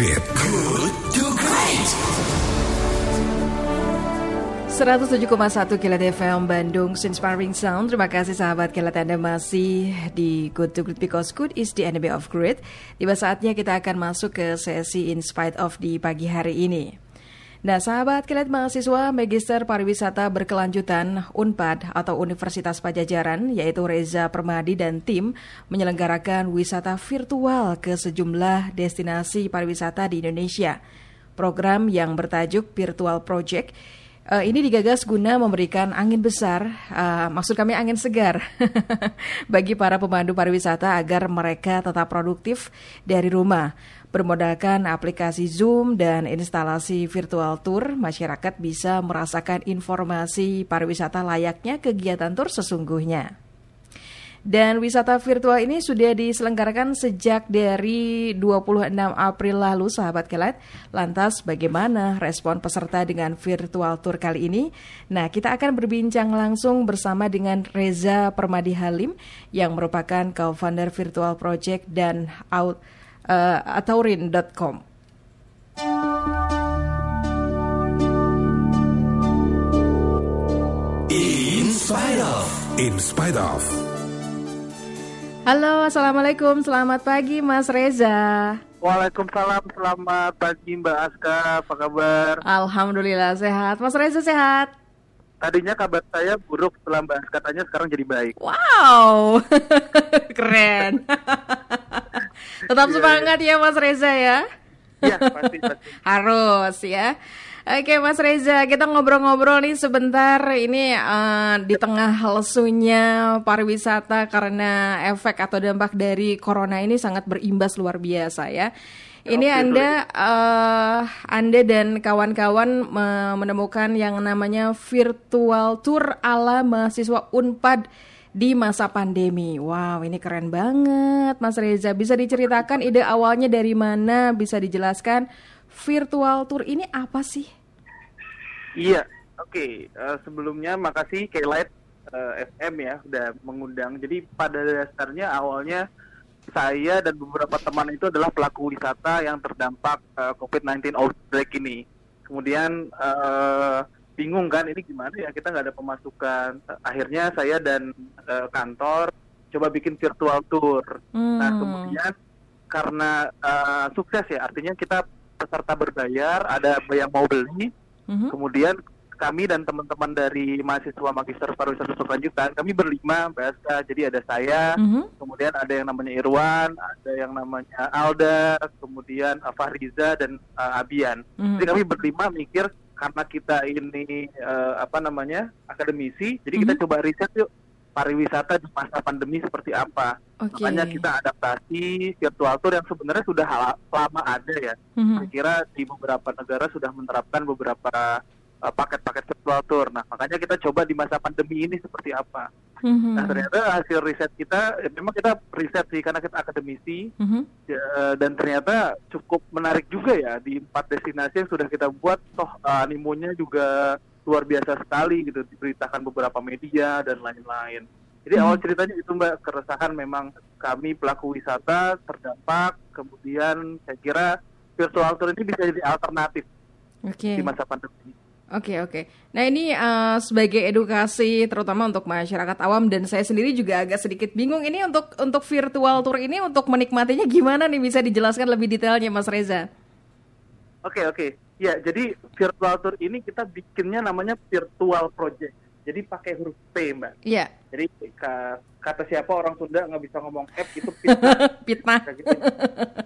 Great. Good to Great. 107,1 Kilat FM Bandung Inspiring Sound Terima kasih sahabat Kilat Anda masih di Good to Great Because good is the enemy of great Tiba saatnya kita akan masuk ke sesi In Spite of di pagi hari ini Nah, sahabat kilat mahasiswa Magister Pariwisata Berkelanjutan UNPAD atau Universitas Pajajaran yaitu Reza Permadi dan tim menyelenggarakan wisata virtual ke sejumlah destinasi pariwisata di Indonesia. Program yang bertajuk Virtual Project Uh, ini digagas guna memberikan angin besar, uh, maksud kami angin segar, bagi para pemandu pariwisata agar mereka tetap produktif dari rumah. Bermodalkan aplikasi Zoom dan instalasi virtual tour, masyarakat bisa merasakan informasi pariwisata layaknya kegiatan tur sesungguhnya. Dan wisata virtual ini sudah diselenggarakan sejak dari 26 April lalu, sahabat kelat. Lantas bagaimana respon peserta dengan virtual tour kali ini? Nah, kita akan berbincang langsung bersama dengan Reza Permadi Halim yang merupakan co-founder Virtual Project dan out, uh, ataurin.com. In spite of. In spite of. Halo, Assalamualaikum, selamat pagi Mas Reza. Waalaikumsalam, selamat pagi Mbak Aska, apa kabar? Alhamdulillah sehat, Mas Reza sehat. Tadinya kabar saya buruk setelah Mbak Aska tanya, sekarang jadi baik. Wow, keren. Tetap Iya, semangat ya Mas Reza ya. Iya, pasti, pasti. Harus ya. Oke Mas Reza, kita ngobrol-ngobrol nih sebentar ini eh, di tengah lesunya pariwisata karena efek atau dampak dari corona ini sangat berimbas luar biasa ya. Ini Oke, Anda eh, Anda dan kawan-kawan me- menemukan yang namanya virtual tour ala mahasiswa Unpad di masa pandemi. Wow, ini keren banget Mas Reza. Bisa diceritakan ide awalnya dari mana? Bisa dijelaskan virtual tour ini apa sih? Iya, oke. Eh, sebelumnya makasih K-Light eh, FM ya udah mengundang. Jadi pada dasarnya awalnya saya dan beberapa teman itu adalah pelaku wisata yang terdampak eh, COVID-19 outbreak ini. Kemudian eh, bingung kan ini gimana ya kita nggak ada pemasukan. Eh, Akhirnya saya dan eh, kantor coba bikin virtual tour. Nah Hmm. kemudian karena eh, sukses ya artinya kita peserta berbayar ada yang mau beli Mhm. Kemudian kami dan teman-teman dari mahasiswa Magister Pariwisata Berkelanjutan, kami berlima, Mbak Aska. Jadi ada saya, Mhm. kemudian ada yang namanya Irwan, ada yang namanya Alda, kemudian uh, Fahriza dan uh, Abian. Mhm. Jadi kami berlima mikir karena kita ini uh, apa namanya akademisi, jadi kita Mhm. coba riset yuk pariwisata di masa pandemi seperti apa. Oke. Makanya kita adaptasi virtual tour yang sebenarnya sudah lama ada ya. Mhm. Saya kira di beberapa negara sudah menerapkan beberapa uh, paket-paket virtual tour. Nah, makanya kita coba di masa pandemi ini seperti apa. Mhm. Nah, ternyata hasil riset kita, ya memang kita riset sih karena kita akademisi Mhm. ya, eh, dan ternyata cukup menarik juga ya di empat destinasi yang sudah kita buat. Toh uh, animonya juga luar biasa sekali gitu diberitakan beberapa media dan lain-lain. Jadi Mhm. awal ceritanya itu Mbak keresahan memang kami pelaku wisata terdampak. Kemudian saya kira virtual tour ini bisa jadi alternatif Oke. di masa pandemi. Oke oke. Nah ini eh, sebagai edukasi terutama untuk masyarakat awam dan saya sendiri juga agak sedikit bingung ini untuk untuk virtual tour ini untuk menikmatinya gimana nih bisa dijelaskan lebih detailnya Mas Reza? Oke oke. Ya jadi virtual tour ini kita bikinnya namanya virtual project. Jadi pakai huruf P Mbak. Iya. Jadi ka- kata siapa orang Sunda nggak bisa ngomong F itu. Fitnah. Kayak gitu.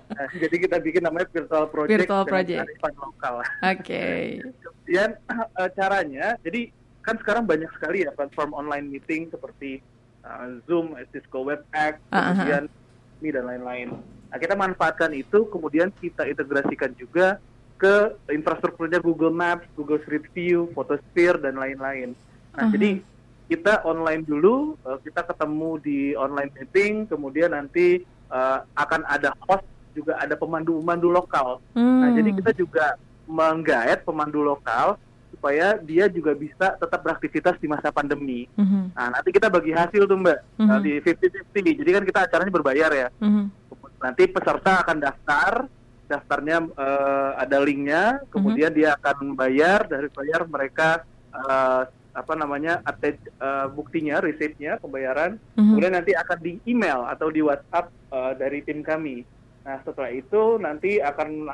Nah, jadi kita bikin namanya virtual project Virtual project. lokal. Oke. Kemudian eh, caranya, jadi kan sekarang banyak sekali ya platform online meeting seperti eh, Zoom, Cisco WebEx, Ah, ah, kemudian ini dan lain-lain. Nah, kita manfaatkan itu, kemudian kita integrasikan juga ke infrastrukturnya Google Maps, Google Street View, Photosphere dan lain-lain. Nah, Aha. jadi kita online dulu, eh, kita ketemu di online meeting, kemudian nanti eh, akan ada host juga ada pemandu-pemandu lokal. Nah, Hmm. jadi kita juga menggaet pemandu lokal supaya dia juga bisa tetap beraktivitas di masa pandemi. Mhm. Nah, nanti kita bagi hasil tuh Mbak, Mhm. Nah, di 50-50. Jadi kan kita acaranya berbayar ya. Mhm. Nanti peserta akan daftar, daftarnya eh, ada linknya, kemudian dia akan membayar dari bayar mereka eh, apa namanya eh, buktinya, resipnya pembayaran, Mhm. kemudian nanti akan di email atau di WhatsApp eh, dari tim kami. Nah setelah itu nanti akan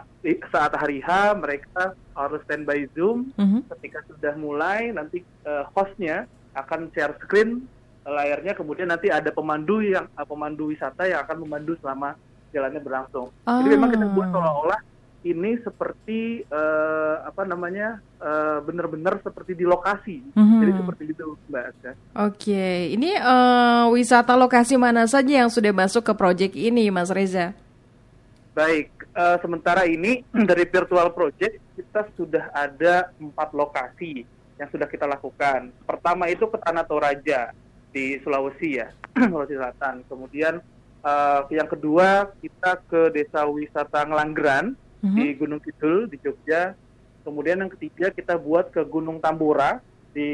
saat hari H mereka harus standby Zoom. Mhm. Ketika sudah mulai nanti eh, hostnya akan share screen eh, layarnya, kemudian nanti ada pemandu yang eh, pemandu wisata yang akan memandu selama jalannya berlangsung. Jadi memang kita buat Ah. seolah-olah ini seperti eh, apa namanya eh, benar-benar seperti di lokasi. Mhm. Jadi seperti itu Mbak Aska. Oke, ini eh, wisata lokasi mana saja yang sudah masuk ke proyek ini, Mas Reza? Baik, eh, sementara ini dari virtual project kita sudah ada empat lokasi yang sudah kita lakukan. Pertama itu ke Tanah Toraja di Sulawesi ya, Sulawesi Selatan. Kemudian eh, yang kedua kita ke Desa Wisata Ngelanggeran Mhm. di Gunung Kidul di Jogja. Kemudian yang ketiga kita buat ke Gunung Tambora di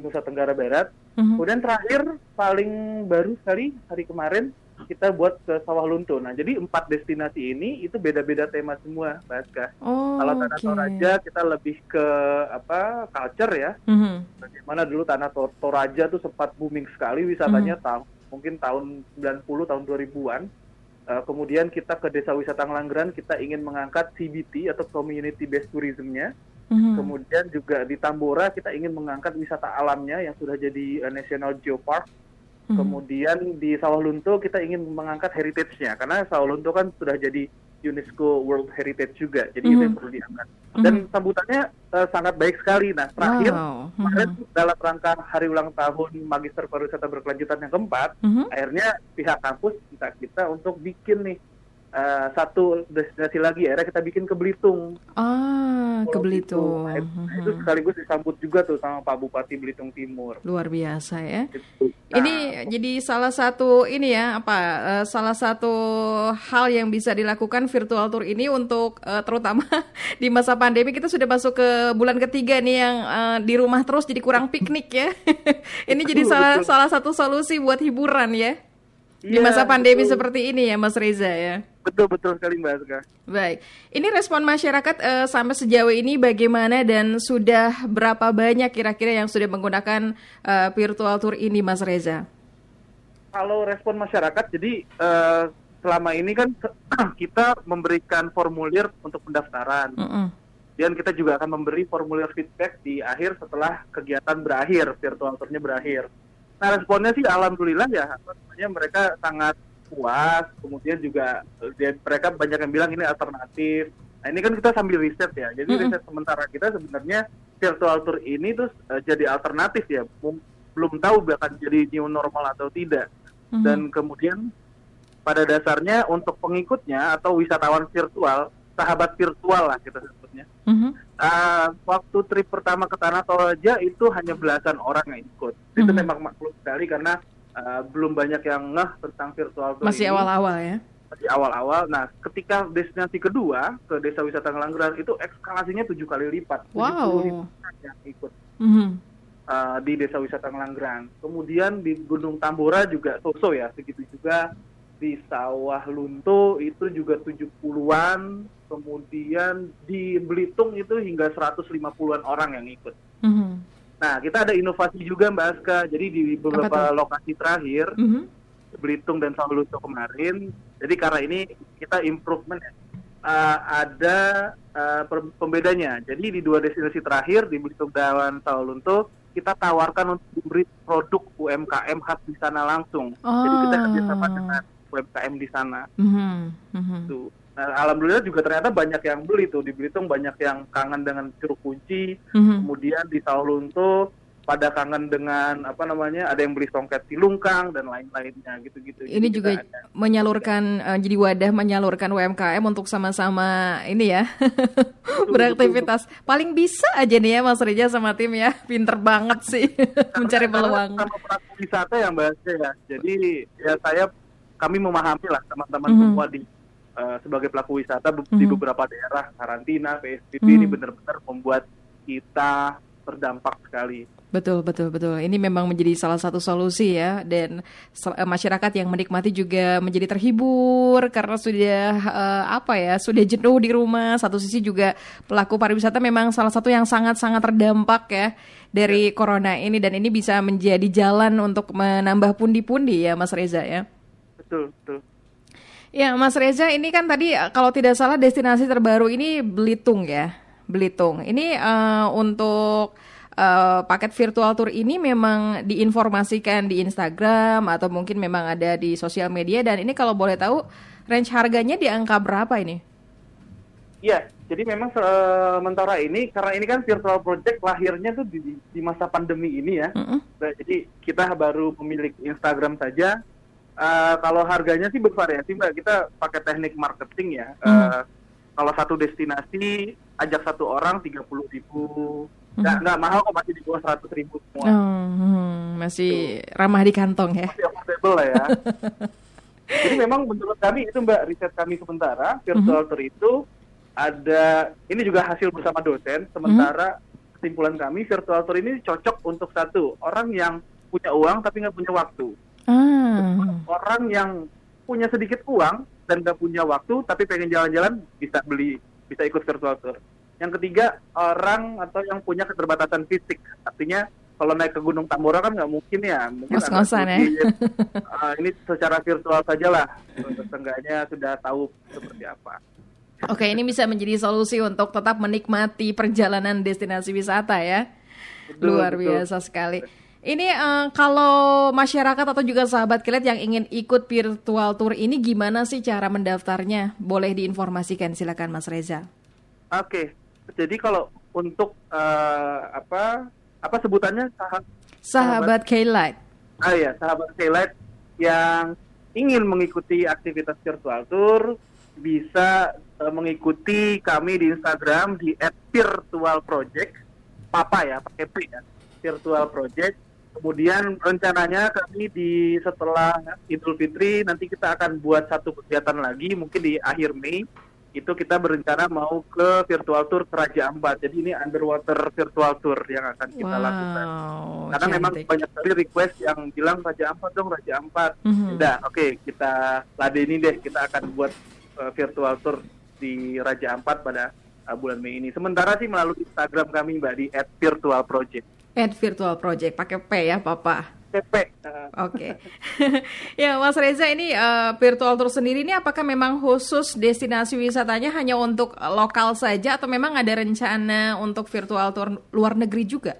Nusa Tenggara Barat. Mhm. Kemudian terakhir paling baru sekali hari kemarin kita buat ke Sawah Lunto. Nah, jadi empat destinasi ini itu beda-beda tema semua, Mbak Aska. Oh, Kalau Tanah oke. Toraja kita lebih ke apa culture ya. Mhm. Bagaimana dulu Tanah Tor- Toraja tuh sempat booming sekali wisatanya Hmm. tahun mungkin tahun 90 tahun 2000-an. Eh, kemudian kita ke Desa Wisata Ngelanggeran kita ingin mengangkat CBT atau Community Based Tourism-nya. Mhm. Kemudian juga di Tambora kita ingin mengangkat wisata alamnya yang sudah jadi eh, National Geopark. Mhm. Kemudian di Sawah Lunto kita ingin mengangkat heritage-nya karena Sawah Lunto kan sudah jadi UNESCO World Heritage juga. Jadi itu yang Mhm. perlu diangkat. Dan sambutannya eh, sangat baik sekali. Nah, terakhir Wow. kemarin Mhm. dalam rangka hari ulang tahun Magister Pariwisata Berkelanjutan yang keempat, Mhm. akhirnya pihak kampus minta kita untuk bikin nih eh, satu destinasi lagi. Akhirnya kita bikin ke Belitung. Ah, ke Pulau Belitung. Nah, itu- Mhm. Itu sekaligus disambut juga tuh sama Pak Bupati Belitung Timur. Luar biasa ya. Gitu. Nah, Ini jadi salah satu ini ya apa eh, salah satu hal yang bisa dilakukan virtual tour ini untuk eh, terutama di masa pandemi kita sudah masuk ke bulan ketiga nih yang eh, di rumah terus jadi kurang piknik ya. ini jadi Betul, salah betul. salah satu solusi buat hiburan ya. Di Iya, masa pandemi betul. seperti ini ya Mas Reza ya. Betul betul sekali Mbak Aska. Baik, ini respon masyarakat eh, sampai sejauh ini bagaimana dan sudah berapa banyak kira-kira yang sudah menggunakan eh, virtual tour ini Mas Reza? Kalau respon masyarakat, jadi eh, selama ini kan kita memberikan formulir untuk pendaftaran. Mm-mm. Dan kita juga akan memberi formulir feedback di akhir setelah kegiatan berakhir, virtual tournya berakhir. Nah responnya sih alhamdulillah ya, namanya mereka sangat puas. Kemudian juga dia- mereka banyak yang bilang ini alternatif. Nah ini kan kita sambil riset ya. Jadi Mm-mm. riset sementara kita sebenarnya virtual tour ini terus eh, jadi alternatif ya. Mung- Belum tahu bahkan jadi new normal atau tidak. Mhm. Dan kemudian pada dasarnya untuk pengikutnya atau wisatawan virtual, sahabat virtual lah kita sebutnya. Mhm. Ah, waktu trip pertama ke Tanah Toraja itu hanya belasan orang yang ikut. Itu Mhm. memang maklum sekali karena ah, belum banyak yang ngeh tentang virtual tour Masih awal-awal ya. Masih awal-awal. Nah, ketika destinasi kedua ke Desa Wisata Ngelanggeran itu eskalasinya tujuh kali lipat. Wow. 70 orang yang ikut Mhm. uh, di Desa Wisata Ngelanggeran. Kemudian di Gunung Tambora juga so-so ya, segitu juga di Sawah Lunto itu juga 70-an, kemudian di Belitung itu hingga 150-an orang yang ikut. Mhm. Nah, kita ada inovasi juga Mbak Aska. Jadi di beberapa lokasi terakhir, Mhm. Belitung dan Sawah Lunto kemarin, jadi karena ini kita improvement ya. Uh, ada uh, pembedanya. Jadi di dua destinasi terakhir di Belitung dan Sawah Lunto kita tawarkan untuk memberi produk UMKM khas di sana langsung. Jadi kita Ah. kerjasama dengan UMKM di sana. Mhm. Mhm. Tuh. Nah, alhamdulillah juga ternyata banyak yang beli tuh di Belitung banyak yang kangen dengan jeruk kunci. Mhm. Kemudian di Sawah Lunto pada kangen dengan apa namanya ada yang beli songket silungkang dan lain-lainnya gitu-gitu. Ini Jadi juga ada- menyalurkan eh, jadi wadah menyalurkan UMKM untuk sama-sama ini ya beraktivitas. Paling bisa aja nih ya Mas Reja sama tim ya, pinter banget sih mencari peluang. sama pelaku wisata yang bahasnya ya. Jadi ya saya kami memahami lah teman-teman Mhm. semua di eh, sebagai pelaku wisata be- di Mhm. beberapa daerah karantina PSBB Mhm. ini benar-benar membuat kita terdampak sekali. Betul, betul, betul. Ini memang menjadi salah satu solusi ya, dan eh, masyarakat yang menikmati juga menjadi terhibur karena sudah uh, apa ya, sudah jenuh di rumah. Satu sisi juga pelaku pariwisata memang salah satu yang sangat-sangat terdampak ya dari ya. corona ini, dan ini bisa menjadi jalan untuk menambah pundi-pundi ya, Mas Reza ya. Betul, betul. Ya, Mas Reza, ini kan tadi kalau tidak salah destinasi terbaru ini Belitung ya, Belitung. Ini uh, untuk uh, paket virtual tour ini memang diinformasikan di Instagram atau mungkin memang ada di sosial media dan ini kalau boleh tahu range harganya di angka berapa ini? Iya, jadi memang sementara ini karena ini kan virtual project lahirnya tuh di, di masa pandemi ini ya. Mm -hmm. jadi kita baru pemilik Instagram saja. Uh, kalau harganya sih bervariasi mbak. Kita pakai teknik marketing ya. Mm. Uh, kalau satu destinasi ajak satu orang tiga puluh ribu nggak hmm. nggak mahal kok masih di bawah seratus ribu semua hmm, masih Tuh. ramah di kantong ya masih affordable lah ya jadi memang menurut kami itu mbak riset kami sementara virtual hmm. tour itu ada ini juga hasil bersama dosen sementara hmm. kesimpulan kami virtual tour ini cocok untuk satu orang yang punya uang tapi nggak punya waktu hmm. orang yang punya sedikit uang dan nggak punya waktu tapi pengen jalan-jalan bisa beli bisa ikut virtual tour yang ketiga orang atau yang punya keterbatasan fisik, artinya kalau naik ke Gunung Tambora kan nggak mungkin ya, mungkin Ngos-ngosan ya. uh, ini secara virtual saja lah, seenggaknya sudah tahu seperti apa. Oke, ini bisa menjadi solusi untuk tetap menikmati perjalanan destinasi wisata ya. Betul, Luar betul. biasa sekali. Ini uh, kalau masyarakat atau juga sahabat kilat yang ingin ikut virtual tour ini gimana sih cara mendaftarnya? Boleh diinformasikan silakan Mas Reza. Oke, jadi kalau untuk uh, apa apa sebutannya sahabat sahabat K-Light. Ah ya, sahabat K-Light yang ingin mengikuti aktivitas virtual tour bisa uh, mengikuti kami di Instagram di @virtualproject papa ya pakai P ya virtual project kemudian rencananya kami di setelah Idul Fitri nanti kita akan buat satu kegiatan lagi mungkin di akhir Mei itu kita berencana mau ke virtual tour ke Raja Ampat. Jadi ini underwater virtual tour yang akan kita wow, lakukan. Karena cantik. memang banyak sekali request yang bilang Raja Ampat dong, Raja Ampat. Mm-hmm. Udah, oke okay, kita ladeni deh, kita akan buat uh, virtual tour di Raja Ampat pada uh, bulan Mei ini. Sementara sih melalui Instagram kami Mbak di @virtualproject. @virtualproject pakai P ya, Papa. PP. Oke. Okay. ya, Mas Reza ini uh, virtual tour sendiri ini apakah memang khusus destinasi wisatanya hanya untuk lokal saja atau memang ada rencana untuk virtual tour luar negeri juga?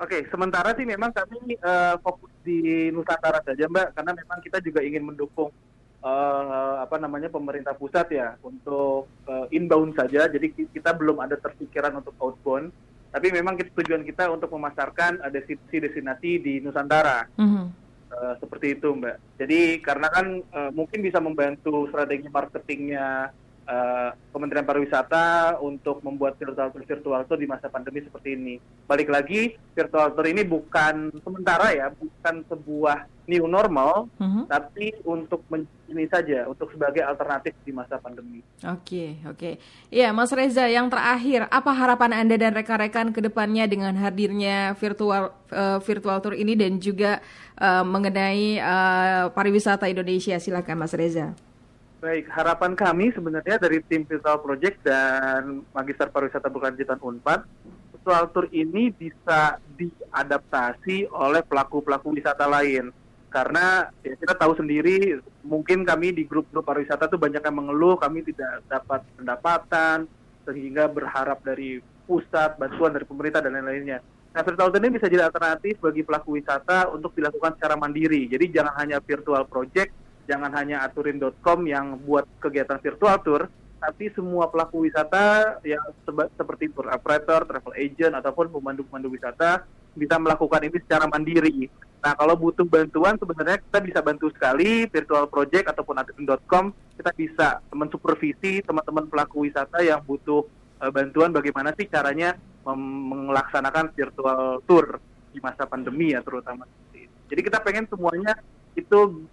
Oke, okay, sementara sih memang kami uh, fokus di Nusantara saja, Mbak, karena memang kita juga ingin mendukung uh, apa namanya pemerintah pusat ya untuk uh, inbound saja. Jadi kita belum ada terpikiran untuk outbound tapi memang kita, tujuan kita untuk memasarkan uh, destinasi-destinasi di Nusantara. Mm-hmm. Uh, seperti itu, Mbak. Jadi karena kan uh, mungkin bisa membantu strategi marketingnya uh, Kementerian Pariwisata untuk membuat virtual tour virtual tour di masa pandemi seperti ini. Balik lagi, virtual tour ini bukan sementara ya, bukan sebuah new normal, mm-hmm. tapi untuk ini saja, untuk sebagai alternatif di masa pandemi. Oke, okay, oke. Okay. Iya, Mas Reza, yang terakhir, apa harapan Anda dan rekan-rekan ke depannya dengan hadirnya virtual uh, virtual tour ini dan juga uh, mengenai uh, pariwisata Indonesia? Silakan, Mas Reza. Baik, harapan kami sebenarnya dari tim Virtual Project dan Magister Pariwisata Berkelanjutan Unpad, virtual tour ini bisa diadaptasi oleh pelaku-pelaku wisata lain karena ya kita tahu sendiri mungkin kami di grup-grup pariwisata tuh banyak yang mengeluh kami tidak dapat pendapatan sehingga berharap dari pusat bantuan dari pemerintah dan lain-lainnya. Nah, virtual tour ini bisa jadi alternatif bagi pelaku wisata untuk dilakukan secara mandiri. Jadi jangan hanya virtual project, jangan hanya aturin.com yang buat kegiatan virtual tour, tapi semua pelaku wisata yang seperti tour operator, travel agent ataupun pemandu-pemandu wisata bisa melakukan ini secara mandiri. Nah, kalau butuh bantuan sebenarnya kita bisa bantu sekali virtual project ataupun aturin.com kita bisa mensupervisi teman-teman pelaku wisata yang butuh uh, bantuan bagaimana sih caranya melaksanakan virtual tour di masa pandemi ya terutama. Jadi kita pengen semuanya itu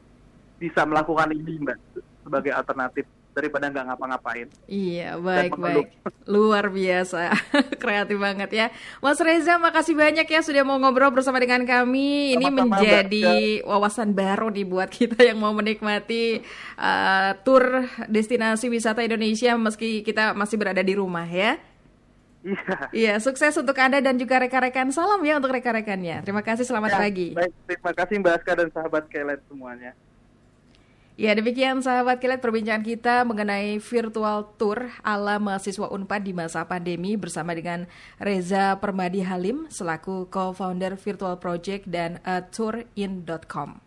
bisa melakukan ini mbak sebagai alternatif daripada nggak ngapa-ngapain. Iya, baik baik. Luar biasa. Kreatif banget ya. Mas Reza, makasih banyak ya sudah mau ngobrol bersama dengan kami. Ini Sama-sama, menjadi Mbak. wawasan baru nih buat kita yang mau menikmati uh, tur destinasi wisata Indonesia meski kita masih berada di rumah ya. Iya. Iya, sukses untuk Anda dan juga rekan-rekan. Salam ya untuk rekan-rekannya. Terima kasih, selamat Ya, pagi. Baik, terima kasih Mbak Aska dan sahabat Kelet semuanya. Ya demikian sahabat kilat perbincangan kita mengenai virtual tour ala mahasiswa UNPAD di masa pandemi bersama dengan Reza Permadi Halim selaku co-founder Virtual Project dan tourin.com.